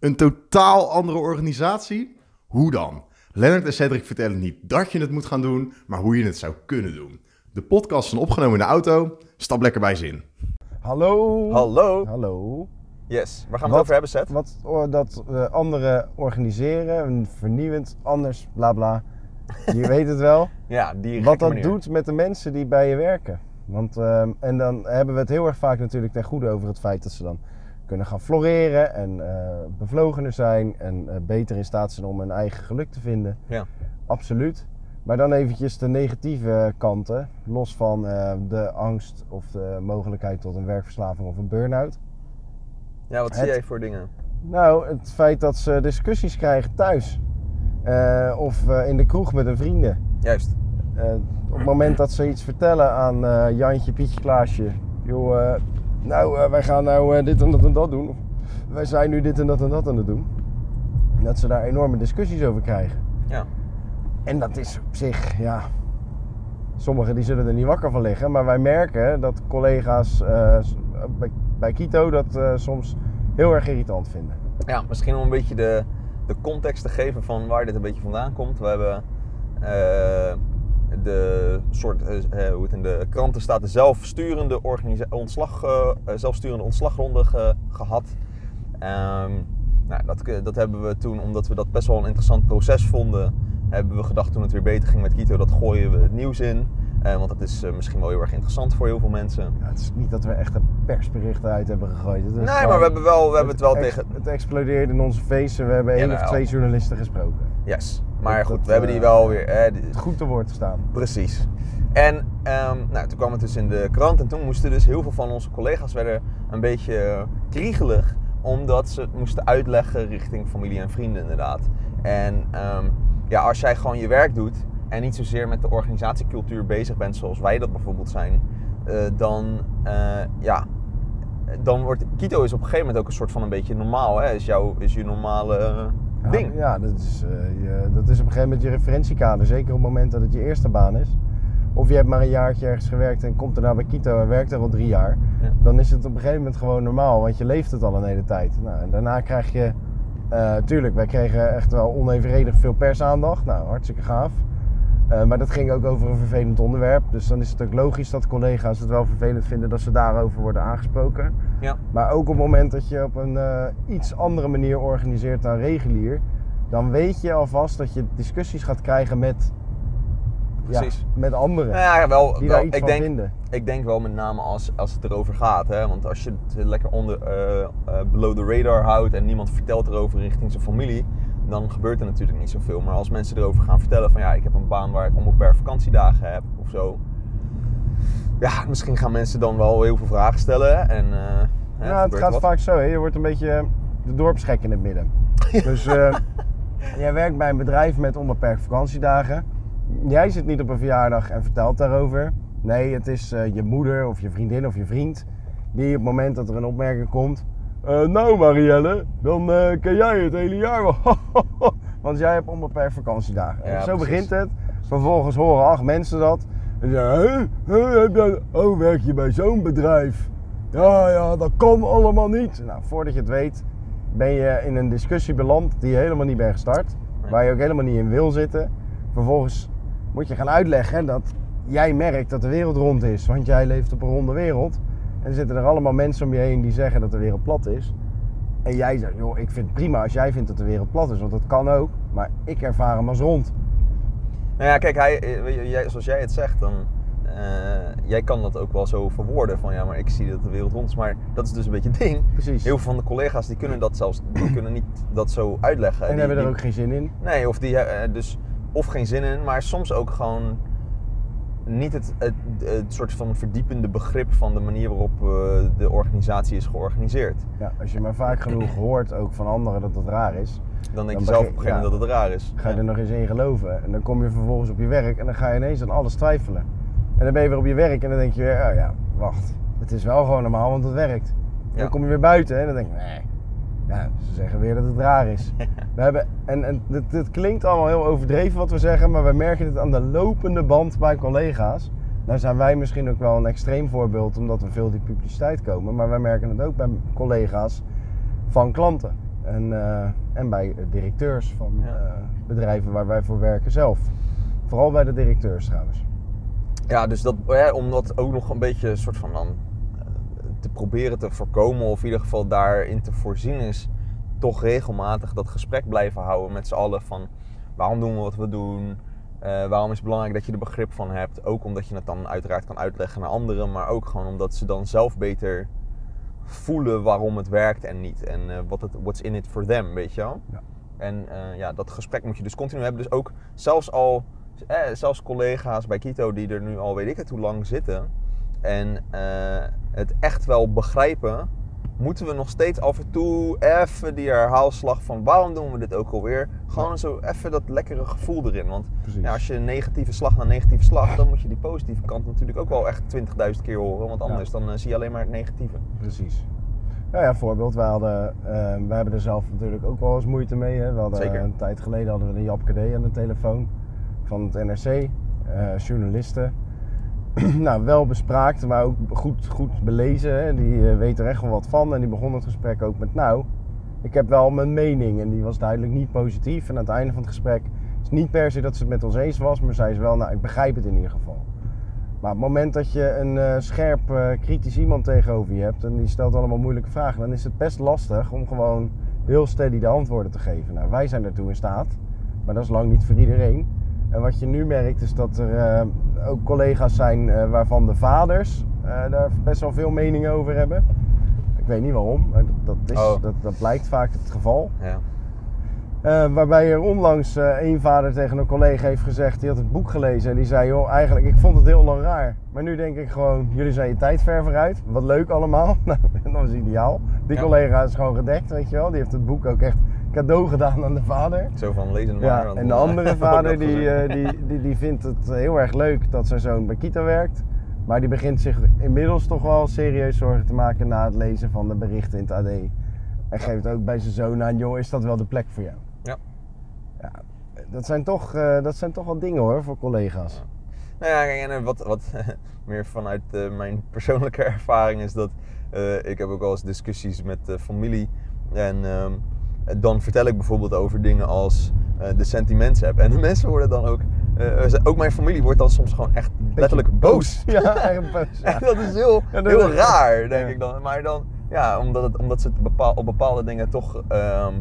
Een totaal andere organisatie? Hoe dan? Lennart en Cedric vertellen niet dat je het moet gaan doen, maar hoe je het zou kunnen doen. De podcast is opgenomen in de auto. Stap lekker bij zin. Hallo. Hallo. Hallo. Yes. Waar gaan we Wat- het over hebben, Seth? Wat oh, dat eh, anderen organiseren, een vernieuwend, anders, bla bla. Je weet het wel. Ja, die Wat dat manier. doet met de mensen die bij je werken. Want, ehm, en dan hebben we het heel erg vaak natuurlijk ten goede over het feit dat ze dan kunnen gaan floreren en eh, bevlogener zijn en eh, beter in staat zijn om hun eigen geluk te vinden. Ja. Absoluut. Maar dan eventjes de negatieve kanten, los van eh, de angst of de mogelijkheid tot een werkverslaving of een burn-out. Ja, wat Het- zie jij voor dingen? Nou, het feit dat ze discussies krijgen thuis. Of in de kroeg met hun vrienden. Juist. Op het moment dat ze iets vertellen aan Jantje, Pietje, Klaasje. Joh, nou, eh, wij gaan nou eh, dit en dat en dat doen. Of wij zijn nu dit en dat en dat aan het doen. Dat ze daar enorme discussies over krijgen. Ja. En dat is op zich, ja... Sommigen die zullen er niet wakker van liggen. Maar wij merken dat collega's eh, bij, bij Kito dat soms heel erg irritant vinden. Ja, misschien om een beetje de, de context te geven van waar dit een beetje vandaan komt. We hebben de soort, eh, eh, hoe het in de kranten staat, de zelfsturende, ontslag, eh, zelfsturende ontslagronde ge- gehad. Ehm, nou, dat, dat hebben we toen, omdat we dat best wel een interessant proces vonden, hebben we gedacht toen het weer beter ging met Kito, dat gooien we het nieuws in. Want dat is misschien wel heel erg interessant voor heel veel mensen. Ja, het is niet dat we echt een persbericht uit hebben gegooid. Nee, gewoon- maar we hebben, wel, we hebben het wel tegen... Het explodeerde in onze feesten. We hebben één of twee journalisten gesproken. Yes. Maar Dat- goed, dat, we hebben die eh, wel weer... eh, goed te woord staan. Precies. En ehm, nou, toen kwam het dus in de krant en toen moesten dus heel veel van onze collega's werden een beetje eh, kriegelig. Omdat ze het moesten uitleggen richting familie en vrienden inderdaad. En ehm, ja, als jij gewoon je werk doet en niet zozeer met de organisatiecultuur bezig bent zoals wij dat bijvoorbeeld zijn. dan, ja, dan wordt Kito is op een gegeven moment ook een soort van een beetje normaal. Hè? Is, jouw, is je normale ding. Ja, dat is, eh, je, dat is op een gegeven moment je referentiekader. Zeker op het moment dat het je eerste baan is. Of je hebt maar een jaartje ergens gewerkt en komt daarna bij Kito en werkt er al drie jaar. Ja. Dan is het op een gegeven moment gewoon normaal, want je leeft het al een hele tijd. Nou, en daarna krijg je, eh, tuurlijk, wij kregen echt wel onevenredig veel persaandacht. Nou, hartstikke gaaf. Eh, maar dat ging ook over een vervelend onderwerp. Dus dan is het ook logisch dat collega's het wel vervelend vinden dat ze daarover worden aangesproken. Ja. Maar ook op het moment dat je op een eh, iets andere manier organiseert dan regulier, dan weet je alvast dat je discussies gaat krijgen met, ja, met anderen Nou ja, wel, die wel daar iets ik van denk, vinden. Ik denk wel met name als, als het erover gaat. Hè? Want als je het lekker onder, eh, below the radar houdt en niemand vertelt erover richting zijn familie, dan gebeurt er natuurlijk niet zoveel. Maar als mensen erover gaan vertellen van ja, ik heb een baan waar ik onbeperkt vakantiedagen heb of zo. Ja, misschien gaan mensen dan wel heel veel vragen stellen. En, eh, hè, Ja, het gaat wat. vaak zo. Hè? Je wordt een beetje de dorpsgek in het midden. Dus eh, jij werkt bij een bedrijf met onbeperkt vakantiedagen. Jij zit niet op een verjaardag en vertelt daarover. Nee, het is eh, je moeder of je vriendin of je vriend die op het moment dat er een opmerking komt. "Eh, nou Marielle, dan eh ken jij het hele jaar wel. Want jij hebt onbeperkt vakantiedagen. Ja, Zo precies. begint het. Vervolgens horen acht mensen dat. En zeggen, "Hè? Hè, heb jij... oh werk je bij zo'n bedrijf? Ja, ja, dat kan allemaal niet. Nou, voordat je het weet, ben je in een discussie beland die je helemaal niet bent gestart. Nee. Waar je ook helemaal niet in wil zitten. Vervolgens moet je gaan uitleggen dat jij merkt dat de wereld rond is. Want jij leeft op een ronde wereld. En zitten er allemaal mensen om je heen die zeggen dat de wereld plat is. En jij zegt, joh, ik vind het prima als jij vindt dat de wereld plat is. Want dat kan ook. Maar ik ervaar hem als rond. Nou ja, kijk, hij, eh, jij, zoals jij het zegt, dan. eh, jij kan dat ook wel zo verwoorden van ja, maar ik zie dat de wereld rond is. Maar dat is dus een beetje het ding. Precies. Heel veel van de collega's die kunnen dat zelfs die kunnen niet dat zo uitleggen. en Die- hebben er die- ook geen zin in. Nee, of die eh, dus of geen zin in, maar soms ook gewoon niet het, het, het soort van verdiepende begrip van de manier waarop eh, de organisatie is georganiseerd. Ja, als je maar vaak genoeg hoort, ook van anderen, dat het raar is. Dan denk Dan je zelf op een gegeven moment ja. dat het raar is. Ga je Ja. er nog eens in geloven. En dan kom je vervolgens op je werk en dan ga je ineens aan alles twijfelen. En dan ben je weer op je werk en dan denk je weer, oh ja, wacht. Het is wel gewoon normaal, want het werkt. En dan kom je weer buiten en dan denk je, nee. Ja, ze zeggen weer dat het raar is. We hebben, en en het, het klinkt allemaal heel overdreven wat we zeggen, maar we merken het aan de lopende band bij collega's. Nou zijn wij misschien ook wel een extreem voorbeeld, omdat we veel die publiciteit komen. Maar wij merken het ook bij collega's van klanten. En, eh, en bij directeurs van Ja. eh, bedrijven waar wij voor werken zelf. Vooral bij de directeurs trouwens. Ja, dus dat, hè, om dat ook nog een beetje een soort van dan eh, te proberen te voorkomen, of in ieder geval daarin te voorzien, is toch regelmatig dat gesprek blijven houden met z'n allen van waarom doen we wat we doen, Eh, waarom is het belangrijk dat je er begrip van hebt, ook omdat je het dan uiteraard kan uitleggen naar anderen, maar ook gewoon omdat ze dan zelf beter voelen waarom het werkt en niet en eh, wat het what's in it for them, weet je wel. Ja. En eh, ja, dat gesprek moet je dus continu hebben. Dus ook zelfs al, eh, zelfs collega's bij Kito die er nu al weet ik het hoe lang zitten en het echt wel begrijpen, moeten we nog steeds af en toe even die herhaalslag van waarom doen we dit ook alweer? Gewoon zo even dat lekkere gevoel erin. Want ja, als je een negatieve slag naar negatieve slag, dan moet je die positieve kant natuurlijk ook wel echt 20.000 keer horen. Want anders dan eh, zie je alleen maar het negatieve. Precies. Nou ja, voorbeeld. Wij, hadden, eh, wij hebben er zelf natuurlijk ook wel eens moeite mee. Hè. We hadden, Zeker. Een tijd geleden hadden we een Japke D aan de telefoon van het NRC. eh, journalisten. nou, wel bespraakt, maar ook goed, goed belezen. Hè. Die eh, weet er echt wel wat van. En die begon het gesprek ook met nou, ik heb wel mijn mening. En die was duidelijk niet positief. En aan het einde van het gesprek is niet per se dat ze het met ons eens was. Maar zei ze wel, nou, ik begrijp het in ieder geval. Maar op het moment dat je een eh, scherp, eh, kritisch iemand tegenover je hebt en die stelt allemaal moeilijke vragen, dan is het best lastig om gewoon heel steady de antwoorden te geven. Nou, wij zijn daartoe in staat, maar dat is lang niet voor iedereen. En wat je nu merkt is dat er ook collega's zijn eh, waarvan de vaders eh, daar best wel veel mening over hebben. Ik weet niet waarom, maar dat, is, Oh. dat, dat blijkt vaak het geval. Ja. Eh, waarbij er onlangs eh een vader tegen een collega heeft gezegd, die had het boek gelezen en die zei, joh, eigenlijk, ik vond het heel lang raar. Maar nu denk ik gewoon, jullie zijn je tijd ver vooruit. Wat leuk allemaal. Nou, dat is ideaal. Die Ja. collega is gewoon gedekt, weet je wel. Die heeft het boek ook echt cadeau gedaan aan de vader. Zo van lezen maar. Ja, en de eh, andere vader die, eh, die, die, die vindt het heel erg leuk dat zijn zoon bij Kita werkt. Maar die begint zich inmiddels toch wel serieus zorgen te maken na het lezen van de berichten in het AD. En geeft ook bij zijn zoon aan, joh, is dat wel de plek voor jou? Ja. Ja, dat zijn toch, eh, dat zijn toch wel dingen hoor, voor collega's. Nou ja, kijk, en wat, wat meer vanuit mijn persoonlijke ervaring is dat ik heb ook wel eens discussies met familie. En ehm, dan vertel ik bijvoorbeeld over dingen als eh, de sentiments app. En de mensen worden dan ook, eh, ze- ook mijn familie wordt dan soms gewoon echt letterlijk boos. Ja, erg boos. En dat is heel, Ja, dat heel is- raar, denk Ja. ik dan. Maar dan, ja, omdat, het, omdat ze het bepaal, op bepaalde dingen toch ehm,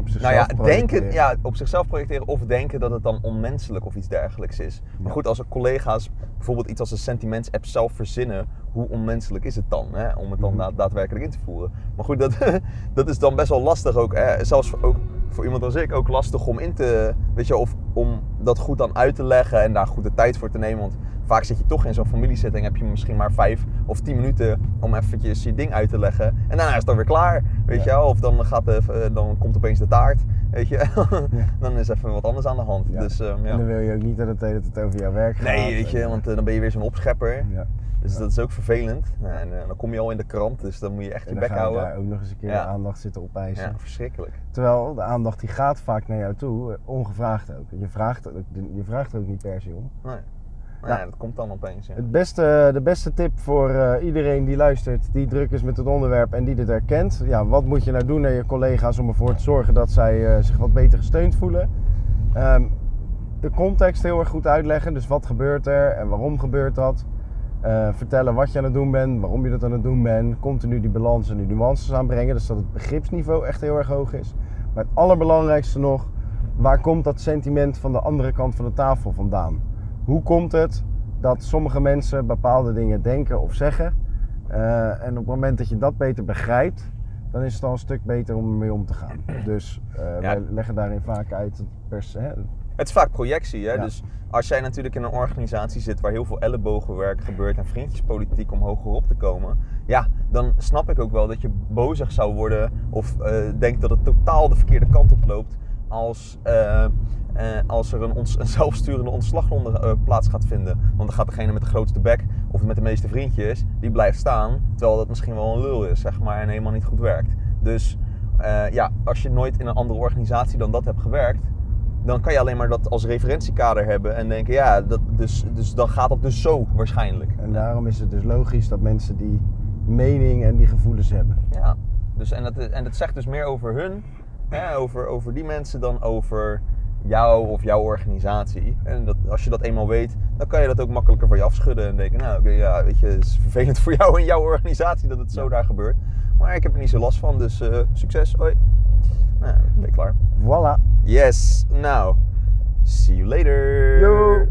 Op zichzelf nou ja, denken, projecteren. ja, op zichzelf projecteren of denken dat het dan onmenselijk of iets dergelijks is. Maar goed, als collega's bijvoorbeeld iets als een sentiments-app zelf verzinnen, hoe onmenselijk is het dan hè, om het dan Mhm. da- daadwerkelijk in te voeren? Maar goed, dat, dat is dan best wel lastig ook. Hè, zelfs voor, ook voor iemand als ik ook lastig om in te, weet je, of om dat goed dan uit te leggen en daar goed de tijd voor te nemen. Want vaak zit je toch in zo'n familiesetting, heb je misschien maar vijf of tien minuten om eventjes je ding uit te leggen. En daarna is het dan weer klaar, weet Ja. je wel. Of dan, gaat de, eh, dan komt opeens de taart, weet je. dan is even wat anders aan de hand. Ja. Dus, ehm, En dan wil je ook niet dat het over jouw werk gaat. Nee, weet je, want eh, dan ben je weer zo'n opschepper. Dus Ja. dat is ook vervelend. Ja, en eh, dan kom je al in de krant, dus dan moet je echt je bek houden. daar ook nog eens een keer de aandacht zitten opeisen. Ja, verschrikkelijk. Terwijl de aandacht die gaat vaak naar jou toe, ongevraagd ook. Je vraagt, ook- je vraagt er ook niet per se om. Nee. Maar Ja. dat komt dan opeens. Het beste, de beste tip voor eh, iedereen die luistert, die druk is met het onderwerp en die dit herkent. Ja, wat moet je nou doen naar je collega's om ervoor te zorgen dat zij eh, zich wat beter gesteund voelen? Ehm, de context heel erg goed uitleggen. Dus wat gebeurt er en waarom gebeurt dat? Eh, vertellen wat je aan het doen bent, waarom je dat aan het doen bent. Continu die balans en die nuances aanbrengen. Dus dat het begripsniveau echt heel erg hoog is. Maar het allerbelangrijkste nog, waar komt dat sentiment van de andere kant van de tafel vandaan? Hoe komt het dat sommige mensen bepaalde dingen denken of zeggen? Eh, en op het moment dat je dat beter begrijpt, dan is het al een stuk beter om ermee om te gaan. Dus eh, wij leggen daarin vaak uit het pers, hè, Het is vaak projectie, hè? Ja. Dus als jij natuurlijk in een organisatie zit waar heel veel ellebogenwerk gebeurt en vriendjespolitiek om hoger op te komen, ja, dan snap ik ook wel dat je bozig zou worden of eh, denkt dat het totaal de verkeerde kant op loopt als, eh, eh, als er een, ons, een zelfsturende ontslagronde plaats gaat vinden. Want dan gaat degene met de grootste bek of met de meeste vriendjes, die blijft staan, terwijl dat misschien wel een lul is, zeg maar, en helemaal niet goed werkt. Dus ja, als je nooit in een andere organisatie dan dat hebt gewerkt, dan kan je alleen maar dat als referentiekader hebben en denken, ja, dat, dus, dus dan gaat dat dus zo waarschijnlijk. En daarom is het dus logisch dat mensen die mening en die gevoelens hebben. Ja, Dus, en, dat, en dat zegt dus meer over hun, hè, over, over die mensen, dan over jou of jouw organisatie. En dat, als je dat eenmaal weet, dan kan je dat ook makkelijker van je afschudden. En denken, nou ja, weet je, het is vervelend voor jou en jouw organisatie dat het zo daar gebeurt. Maar ik heb er niet zo last van, dus eh, succes, hoi. Nou, ben klaar. Voilà. Yes. Nou, see you later. Yo.